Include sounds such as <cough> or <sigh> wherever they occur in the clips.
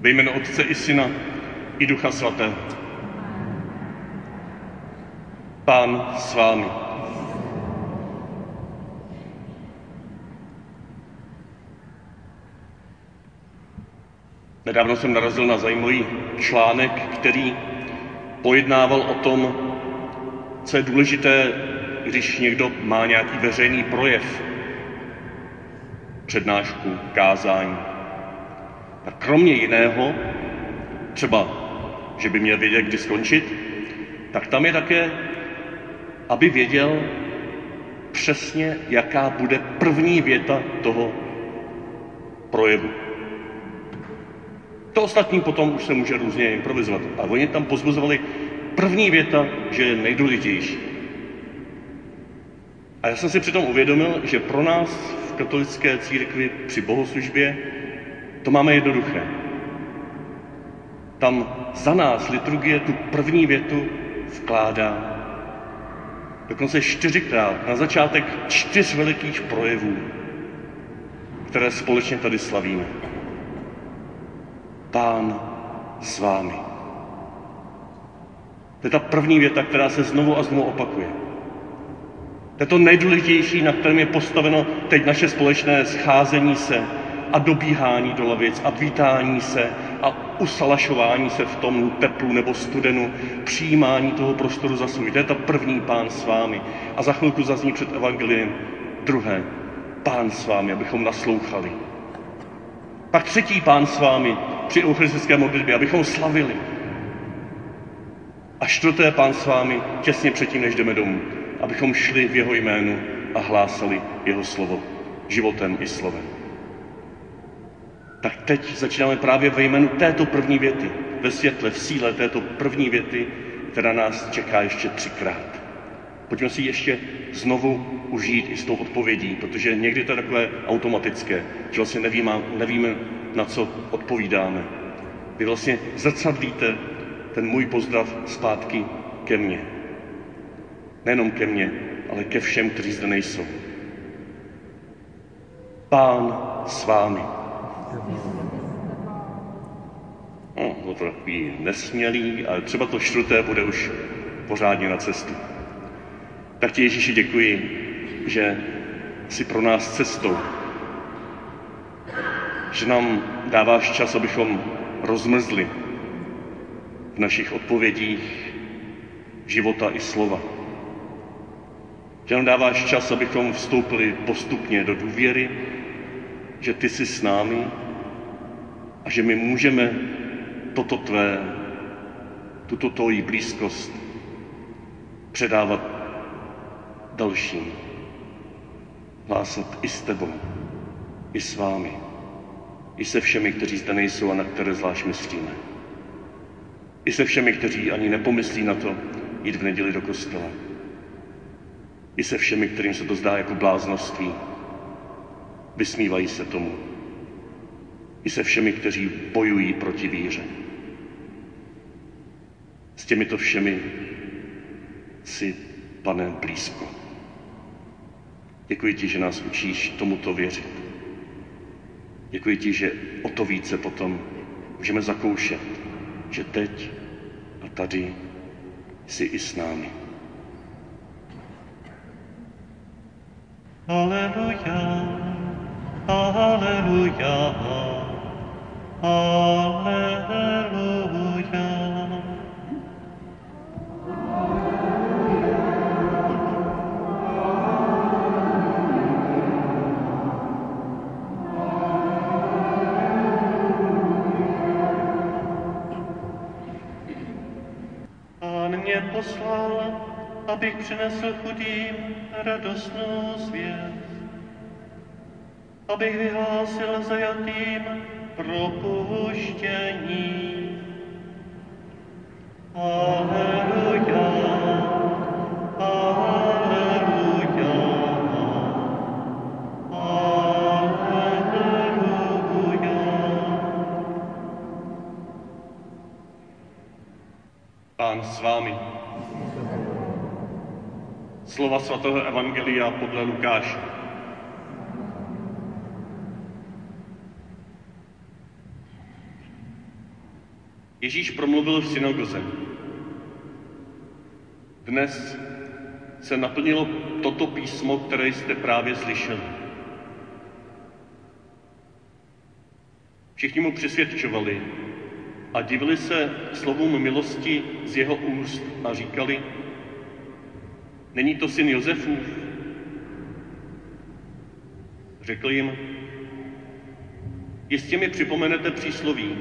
Ve jménu Otce i Syna i Ducha Svatého. Pán s vámi. Nedávno jsem narazil na zajímavý článek, který pojednával o tom, co je důležité, když někdo má nějaký veřejný projev, přednášku, kázání. Tak kromě jiného, třeba, že by měl vědět, kdy skončit, tak tam je také, aby věděl přesně, jaká bude první věta toho projevu. To ostatní potom už se může různě improvizovat. A oni tam pozbuzovali první věta, že je nejdůležitější. A já jsem si přitom uvědomil, že pro nás v katolické církvi při bohoslužbě to máme jednoduché. Tam za nás liturgie tu první větu vkládá. Dokonce čtyřikrát na začátek čtyř velikých projevů, které společně tady slavíme. Pán s vámi. To je ta první věta, která se znovu a znovu opakuje. To je to nejdůležitější, na kterém je postaveno teď naše společné scházení se a dobíhání do lavic a vítání se a usalašování se v tom teplu nebo studenu, přijímání toho prostoru za svůj. To je ta první pán s vámi. A za chvilku zazní před evangeliem druhé. Pán s vámi, abychom naslouchali. Pak třetí pán s vámi při eucharistické modlitbě, abychom slavili. A čtvrté pán s vámi těsně předtím, než jdeme domů, abychom šli v jeho jménu a hlásali jeho slovo životem i slovem. Tak teď začínáme právě ve jménu této první věty, ve světle, v síle této první věty, která nás čeká ještě třikrát. Pojďme si ještě znovu užít i s tou odpovědí, protože někdy to je takové automatické, že vlastně nevíme, nevíme na co odpovídáme. Vy vlastně zrcadlíte ten můj pozdrav zpátky ke mně. Nejenom ke mně, ale ke všem, kteří zde nejsou. Pán s vámi. No, to takový nesmělý, ale třeba to čtvrté bude už pořádně na cestu. Tak ti Ježíši děkuji, že jsi pro nás cestou. Že nám dáváš čas, abychom rozmrzli v našich odpovědích života i slova. Že nám dáváš čas, abychom vstoupili postupně do důvěry, že ty jsi s námi a že my můžeme toto tvé, tuto tvoji blízkost předávat dalším. Hlásat i s tebou, i s vámi, i se všemi, kteří zde nejsou a na které zvlášť myslíme. I se všemi, kteří ani nepomyslí na to jít v neděli do kostela. I se všemi, kterým se to zdá jako bláznoství, vysmívají se tomu. I se všemi, kteří bojují proti víře. S těmito všemi si, pane, blízko. Děkuji ti, že nás učíš tomuto věřit. Děkuji ti, že o to více potom můžeme zakoušet, že teď a tady jsi i s námi. Aleluja, přinesl chudým radostnou zvěst, abych vyhlásil zajatým propuštění. Svatého Evangelia podle Lukáše. Ježíš promluvil v synagoze. Dnes se naplnilo toto písmo, které jste právě slyšeli. Všichni mu přisvědčovali a divili se slovům milosti z jeho úst a říkali, není to syn Josefův? Řekl jim, jistě mi připomenete přísloví,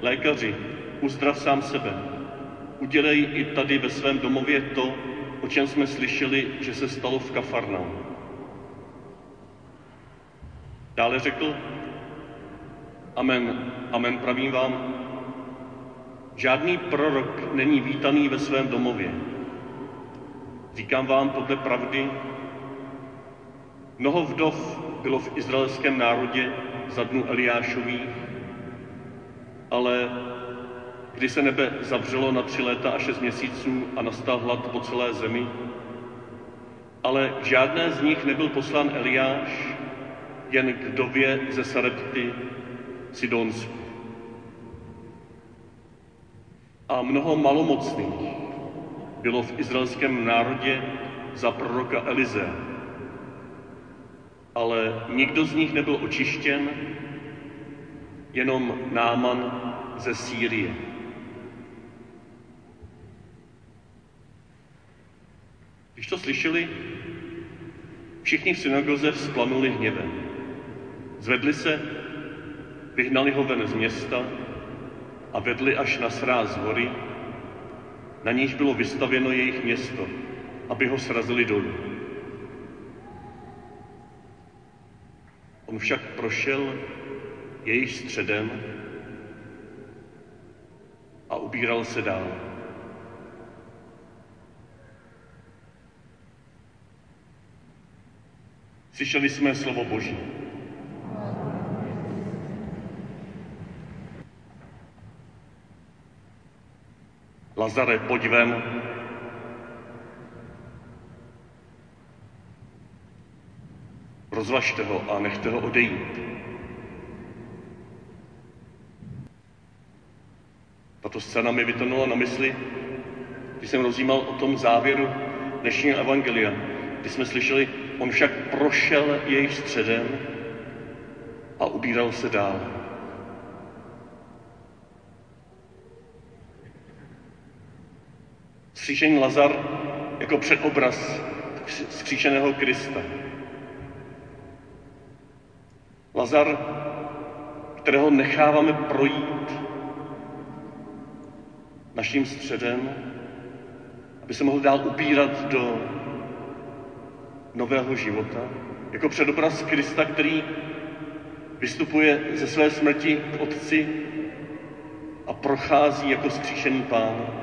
lékaři, uzdrav sám sebe. Udělej i tady ve svém domově to, o čem jsme slyšeli, že se stalo v Kafarnau. Dále řekl, Amen, amen pravím vám, žádný prorok není vítaný ve svém domově. Říkám vám podle pravdy, mnoho vdov bylo v izraelském národě za dnu Eliášových, ale když se nebe zavřelo na tři léta a šest měsíců a nastal hlad po celé zemi, ale žádné z nich nebyl poslán Eliáš, jen k dově ze Sarepty Sidonsku. A mnoho malomocných bylo v izraelském národě za proroka Elize, ale nikdo z nich nebyl očištěn, jenom Náman ze Sýrie. Když to slyšeli, všichni v synagoze vzplanuli hněvem. Zvedli se, vyhnali ho ven z města a vedli až na sráz hory, na níž bylo vystavěno jejich město, aby ho srazili dolů. On však prošel jejich středem a ubíral se dál. Slyšeli jsme slovo Boží. Lazare, pojď ven. Rozvažte ho a nechte ho odejít. Tato scéna mi vytonula na mysli, když jsem rozjímal o tom závěru dnešního evangelia, kdy jsme slyšeli, on však prošel jejich středem a ubíral se dál. Skříšený Lazar jako předobraz skříšeného Krista. Lazar, kterého necháváme projít naším středem, aby se mohl dál upírat do nového života, jako předobraz Krista, který vystupuje ze své smrti k Otci a prochází jako skříšený pán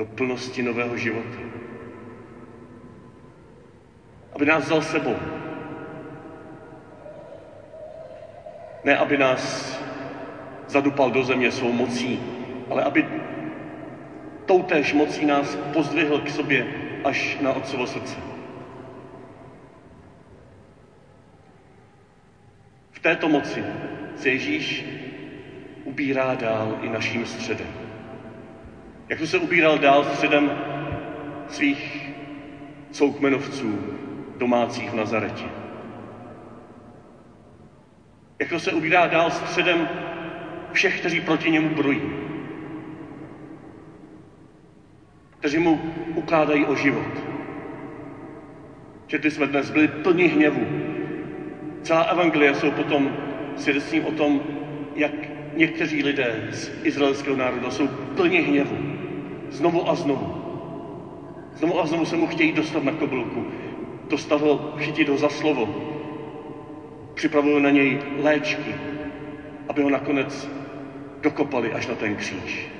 do plnosti nového života. Aby nás vzal sebou. Ne, aby nás zadupal do země svou mocí, ale aby toutéž mocí nás pozdvihl k sobě až na Otcovo srdce. V této moci se Ježíš ubírá dál i naším středem. Jak to se ubíral dál středem svých soukmenovců domácích v Nazaretě. Jak to se ubírá dál středem všech, kteří proti němu brojí. Kteří mu ukládají o život. Četli jsme dnes, byli plní hněvu. Celá evangelia jsou potom svědectvím o tom, jak někteří lidé z izraelského národa jsou plní hněvu. Znovu a znovu. Znovu a znovu se mu chtějí dostat na kobylku. Dostat ho, chytit ho za slovo. Připravují na něj léčky, aby ho nakonec dokopali až na ten kříž.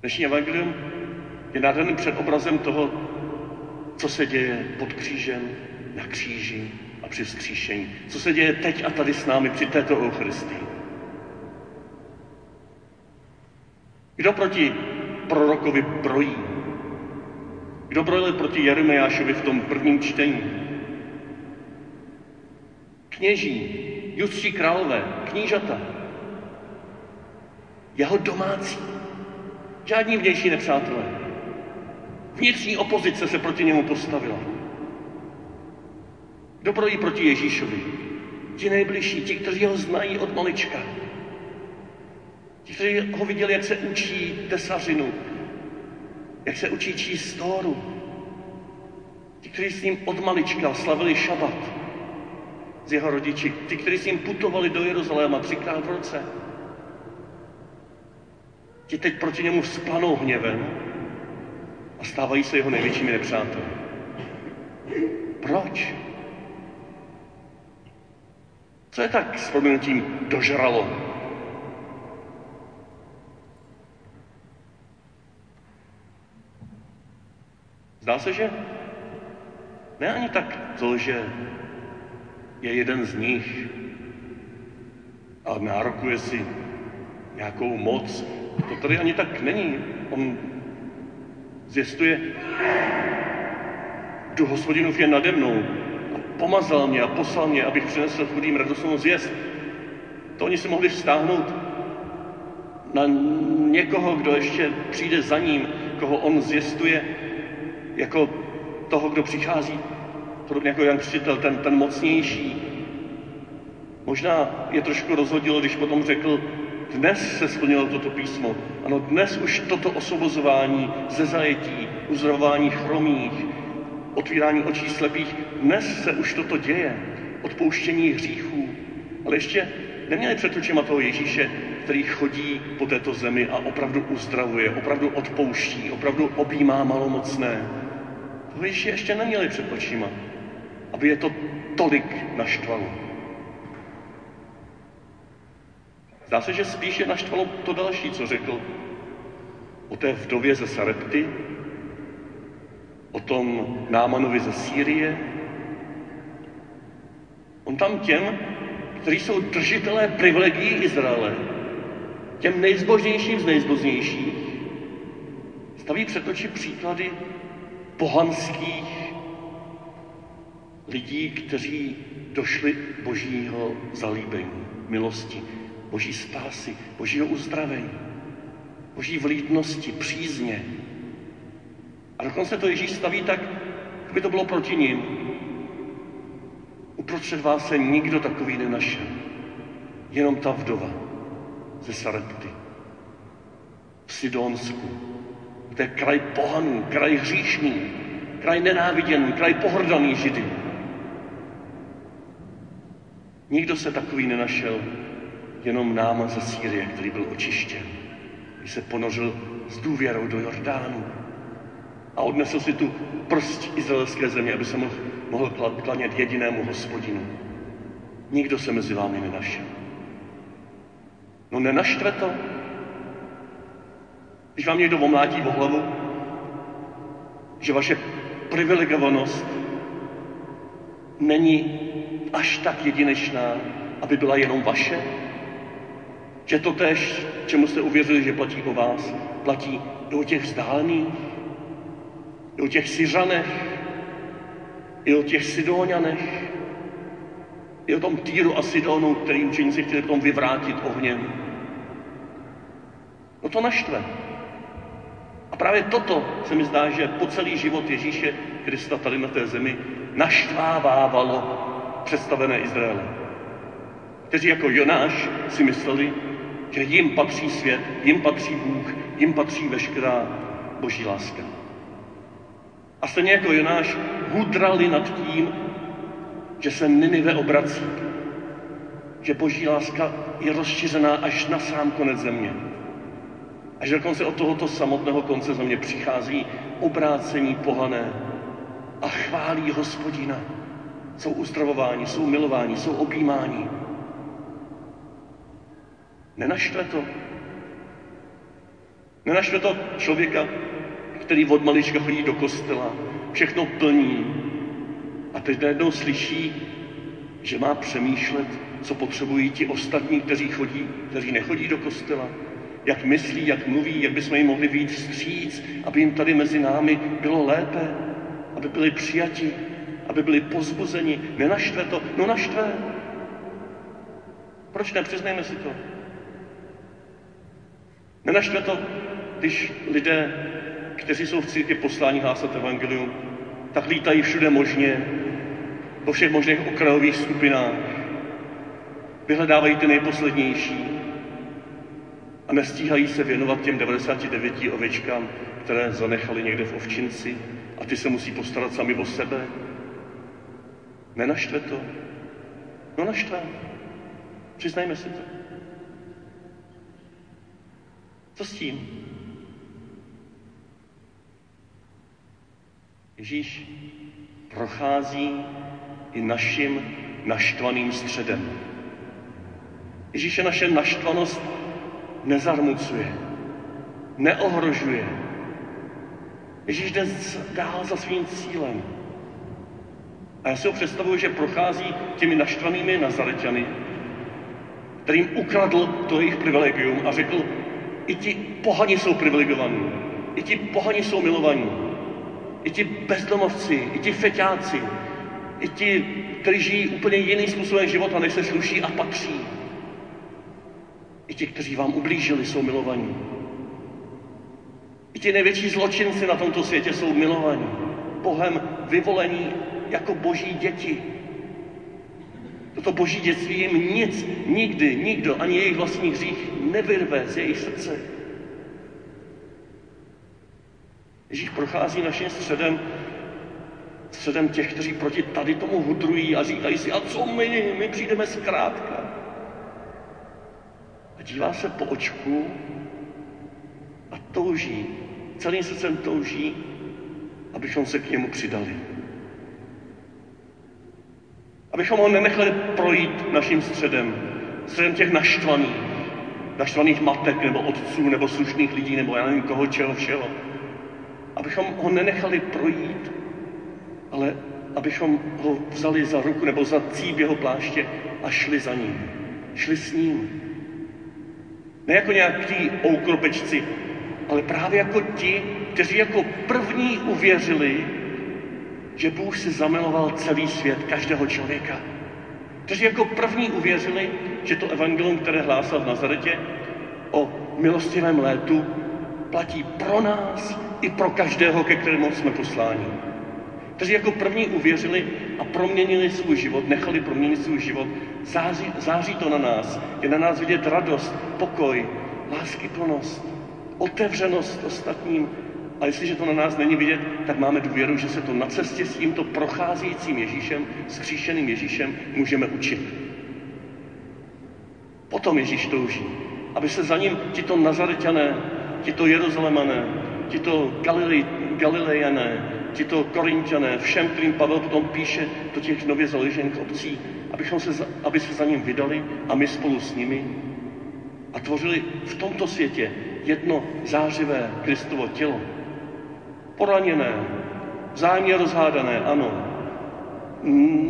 Dnešní evangelium je nádherným předobrazem toho, co se děje pod křížem, na kříži a při vzkříšení. Co se děje teď a tady s námi při této Eucharistii. Kdo proti prorokovi brojí? Kdo brojil proti Jeremiášovi v tom prvním čtení? Kněží, judští králové, knížata, jeho domácí, žádní vnější nepřátelé. Vnitřní opozice se proti němu postavila. Kdo projí proti Ježíšovi? Ti nejbližší, ti, kteří ho znají od malička. Ti, kteří ho viděli, jak se učí tesařinu, jak se učí číst stóru. Ti, kteří s ním od malička slavili šabat z jeho rodiči. Ti, kteří s ním putovali do Jeruzaléma třikrát v roce. Ti teď proti němu vzplanou hněvem a stávají se jeho největšími nepřáteli. Proč? Co je tak s proměnutím dožralo? Zdá se, že ne ani tak to, že je jeden z nich a nárokuje si nějakou moc. To tady ani tak není. On zjistuje, kdo hospodinův je nade mnou a pomazal mě a poslal mě, abych přinesl chudým radostnou zvěst. To oni si mohli vztáhnout na někoho, kdo ještě přijde za ním, koho on zjistuje jako toho, kdo přichází, podobně jako Jan Křtitel, ten, ten mocnější. Možná je trošku rozhodilo, když potom řekl, dnes se splnilo toto písmo. Ano, dnes už toto osvobozování ze zajetí, uzdravování chromých, otvírání očí slepých, dnes se už toto děje, odpouštění hříchů. Ale ještě neměli před očima toho Ježíše, který chodí po této zemi a opravdu uzdravuje, opravdu odpouští, opravdu objímá malomocné. Ježíše ještě neměli před očima, aby je to tolik naštvalo. Zdá se, že spíše naštvalo to další, co řekl o té vdově ze Sarepty, o tom Námanovi ze Sýrie. On tam těm, kteří jsou držitelé privilegií Izraele, těm nejzbožnějším z nejzbožnějších, staví před oči příklady pohanských lidí, kteří došli božího zalíbení, milosti, boží spásy, božího uzdravení, boží vlídnosti, přízně. A dokonce to Ježíš staví tak, aby to bylo proti ním. Uprostřed vás se nikdo takový nenašel. Jenom ta vdova ze Sarepty. V Sidonsku. To je kraj pohanů, kraj hříšný, kraj nenáviděný, kraj pohrdaný Židy. Nikdo se takový nenašel, jenom náma ze Sýrie, který byl očištěn, když se ponořil s důvěrou do Jordánu a odnesl si tu prst izraelské země, aby se mohl, mohl klanět jedinému hospodinu. Nikdo se mezi vámi nenašel. No nenaštve to. Když vám někdo omlátí o hlavu, že vaše privilegovanost není až tak jedinečná, aby byla jenom vaše, že to tež, čemu jste uvěřili, že platí o vás, platí i o těch vzdálených, i o těch Syřanech, i o těch Sidóňanech, i o tom Týru a Sidonu, který učeníci chtěli potom vyvrátit ohněm. No to naštve. Právě toto se mi zdá, že po celý život Ježíše Krista tady na té zemi naštvávávalo představené Izraele. Kteří jako Jonáš si mysleli, že jim patří svět, jim patří Bůh, jim patří veškerá boží láska. A stejně jako Jonáš hudrali nad tím, že se Ninive obrací, že boží láska je rozšířená až na sám konec země. A že dokonce od tohoto samotného konce země přichází obrácení pohané a chválí hospodina. Jsou uzdravováni, jsou milováni, jsou objímáni. Nenaštve to. Nenaštve to člověka, který od malička chodí do kostela, všechno plní a teď najednou slyší, že má přemýšlet, co potřebují ti ostatní, kteří chodí, kteří nechodí do kostela, jak myslí, jak mluví, jak bychom jim mohli víc vstříc, aby jim tady mezi námi bylo lépe, aby byli přijati, aby byli pozbuzeni. Nenaštve to? No naštve. Proč ne? Přiznejme si to. Nenaštve to, když lidé, kteří jsou v církvi poslání hlásat evangelium, tak lítají všude možně, po všech možných okrajových skupinách, vyhledávají ty nejposlednější a nestíhají se věnovat těm 99 ovečkám, které zanechali někde v ovčinci a ty se musí postarat sami o sebe. Nenaštve to? No naštve. Přiznajme si to. Co s tím? Ježíš prochází i naším naštvaným středem. Ježíše naše naštvanost nezarmucuje, neohrožuje. Ježíš jde dál za svým cílem. A já si ho představuju, že prochází těmi naštvanými Nazareťany, kterým ukradl to jejich privilegium a řekl, i ti pohani jsou privilegovaní, i ti pohani jsou milovaní, i ti bezdomovci, i ti feťáci, i ti, kteří žijí úplně jiným způsobem života, než se sluší a patří. I ti, kteří vám ublížili, jsou milovaní. I ti největší zločinci na tomto světě jsou milovaní. Bohem vyvolení jako boží děti. Toto boží dětství jim nic, nikdy, nikdo, ani jejich vlastní hřích nevyrve z jejich srdce. Ježíš prochází naším středem, středem těch, kteří proti tady tomu hudrují a říkají si, a co my, my přijdeme zkrátka. A dívá se po očku a touží, celým srdcem touží, abychom se k němu přidali. Abychom ho nenechali projít naším středem, středem těch naštvaných, naštvaných matek nebo otců nebo slušných lidí nebo já nevím koho, čeho, všeho. Abychom ho nenechali projít, ale abychom ho vzali za ruku nebo za cíp jeho pláště a šli za ním. Šli s ním. Ne jako nějaký oukropečci, ale právě jako ti, kteří jako první uvěřili, že Bůh si zamiloval celý svět, každého člověka. Kteří jako první uvěřili, že to evangelium, které hlásal v Nazaretě o milostivém létu, platí pro nás i pro každého, ke kterému jsme posláni. Kteří jako první uvěřili a proměnili svůj život, nechali proměnit svůj život, září, září to na nás. Je na nás vidět radost, pokoj, láskyplnost, otevřenost ostatním, a jestliže to na nás není vidět, tak máme důvěru, že se to na cestě s tímto procházejícím Ježíšem, skříšeným Ježíšem, můžeme učit. Potom Ježíš touží, aby se za ním tito Nazareťané, tito Jeruzalemané, tito Galilej, Galilejané, tito Korintiané, všem, kterým Pavel potom píše do těch nově založených obcí, abychom se, aby se za ním vydali a my spolu s nimi a tvořili v tomto světě jedno zářivé Kristovo tělo, Poraněné, vzájemně rozhádané, ano.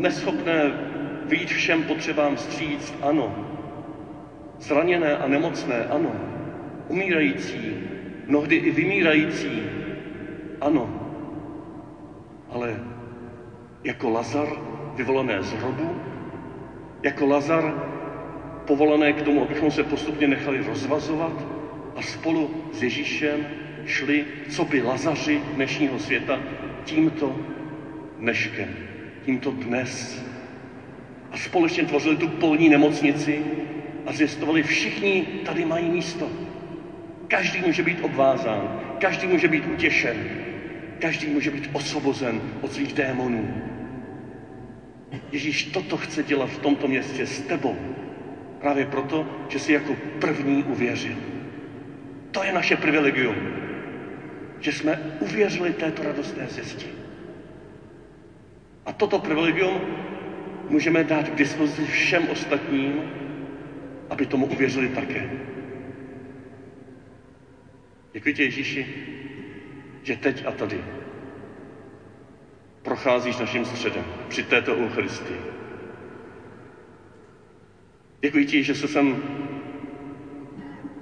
Neschopné vyjít všem potřebám stříct, ano. Zraněné a nemocné, ano. Umírající, mnohdy i vymírající, ano. Ale jako Lazar, vyvolané z hrobu, jako Lazar, povolané k tomu, abychom se postupně nechali rozvazovat a spolu s Ježíšem šli, co by Lazaři dnešního světa, tímto dneškem, tímto dnes. A společně tvořili tu polní nemocnici a zjistovali, všichni tady mají místo. Každý může být obvázán, každý může být utěšen, každý může být osvobozen od svých démonů. Ježíš toto chce dělat v tomto městě s tebou. Právě proto, že jsi jako první uvěřil. To je naše privilegium že jsme uvěřili této radostné zvěsti. A toto privilegium můžeme dát k dispozici všem ostatním, aby tomu uvěřili také. Děkuji tě, Ježíši, že teď a tady procházíš naším středem při této Eucharistii. Děkuji ti, že se sem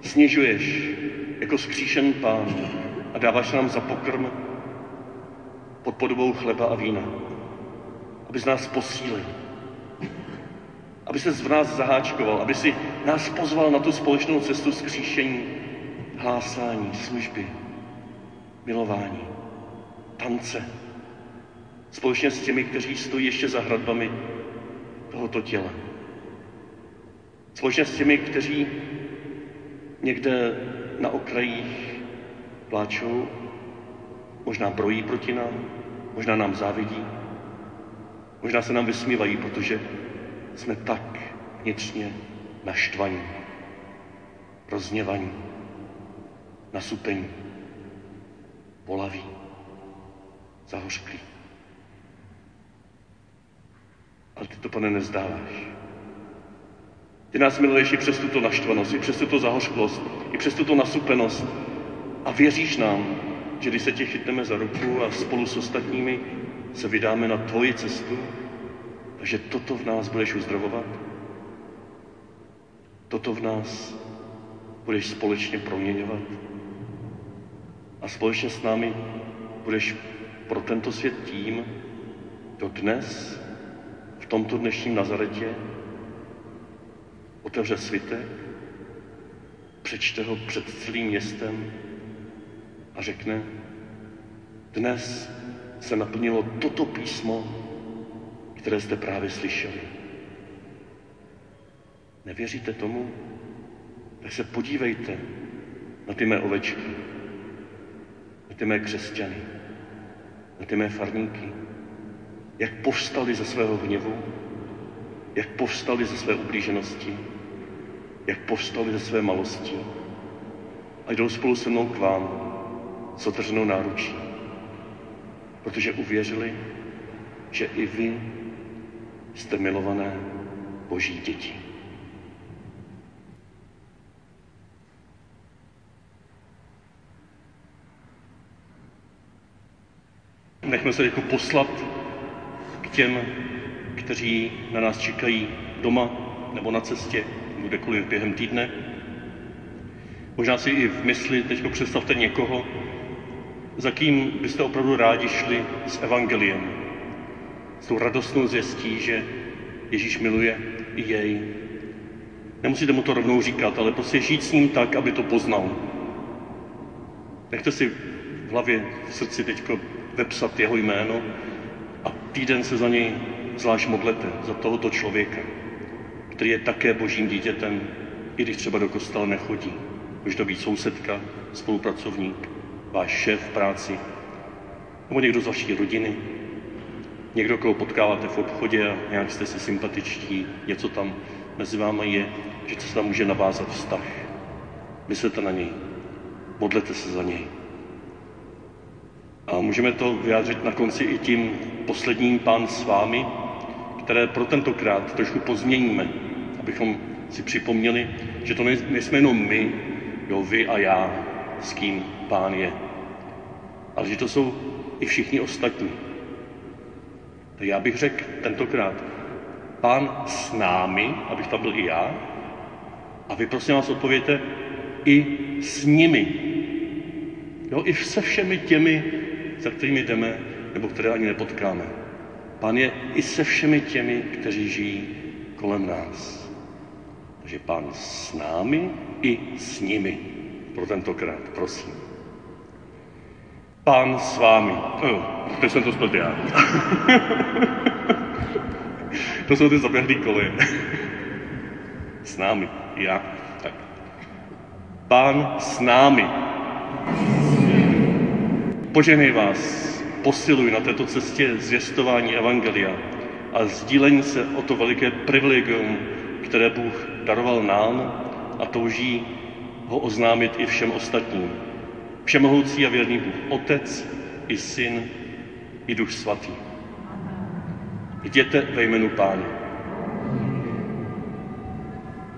snižuješ jako skříšen pán, a dáváš nám za pokrm pod podobou chleba a vína. Abys nás posílil. Aby se v nás zaháčkoval, aby si nás pozval na tu společnou cestu zkříšení, hlásání, služby, milování, tance, společně s těmi, kteří stojí ještě za hradbami tohoto těla. Společně s těmi, kteří někde na okrajích pláčou, možná brojí proti nám, možná nám závidí, možná se nám vysmívají, protože jsme tak vnitřně naštvaní, rozněvaní, nasupení, bolaví, zahořklí. Ale ty to, pane, nezdáváš. Ty nás miluješ i přes tuto naštvanost, i přes tuto zahořklost, i přes tuto nasupenost. A věříš nám, že když se tě chytneme za ruku a spolu s ostatními se vydáme na tvoji cestu, takže toto v nás budeš uzdravovat? Toto v nás budeš společně proměňovat? A společně s námi budeš pro tento svět tím, kdo dnes, v tomto dnešním Nazaretě, otevře svitek, přečte ho před celým městem a řekne, dnes se naplnilo toto písmo, které jste právě slyšeli. Nevěříte tomu? Tak se podívejte na ty mé ovečky, ty mé křesťany, na ty mé farníky, jak povstali ze svého hněvu, jak povstali ze své ublíženosti, jak povstali ze své malosti a jdou spolu se mnou k vám s otevřenou náručí, protože uvěřili, že i vy jste milované boží děti. Nechme se jako poslat k těm, kteří na nás čekají doma nebo na cestě, nebo kdekoliv během týdne. Možná si i v mysli teď představte někoho, za kým byste opravdu rádi šli s evangeliem, s tou radostnou zvěstí, že Ježíš miluje i jej. Nemusíte mu to rovnou říkat, ale prostě žít s ním tak, aby to poznal. Nechte si v hlavě, v srdci teďko vepsat jeho jméno a týden se za něj zvlášť modlete, za tohoto člověka, který je také božím dítětem, i když třeba do kostela nechodí. Může to být sousedka, spolupracovník, váš šéf v práci, nebo někdo z vaší rodiny, někdo, koho potkáváte v obchodě a nějak jste si sympatičtí, něco tam mezi vámi je, že se tam může navázat vztah. Myslete na něj, modlete se za něj. A můžeme to vyjádřit na konci i tím posledním pán s vámi, které pro tentokrát trošku pozměníme, abychom si připomněli, že to nejsme jenom my, jo, vy a já, s kým pán je, ale že to jsou i všichni ostatní. Tak já bych řekl tentokrát, pán s námi, abych tam byl i já, a vy prosím vás odpověděte i s nimi. Jo, i se všemi těmi, za kterými jdeme, nebo které ani nepotkáme. Pán je i se všemi těmi, kteří žijí kolem nás. Takže pán s námi i s nimi. Pro tentokrát, prosím. Pán s vámi. Oh, teď jsem to spletl já. <laughs> to jsou ty zaběhlý koleje. s námi. Já. Tak. Pán s námi. Poženej vás, posiluj na této cestě zvěstování Evangelia a sdílení se o to veliké privilegium, které Bůh daroval nám a touží ho oznámit i všem ostatním. Všemohoucí a věrný Bůh, Otec i Syn i Duch Svatý. Jděte ve jménu Páně.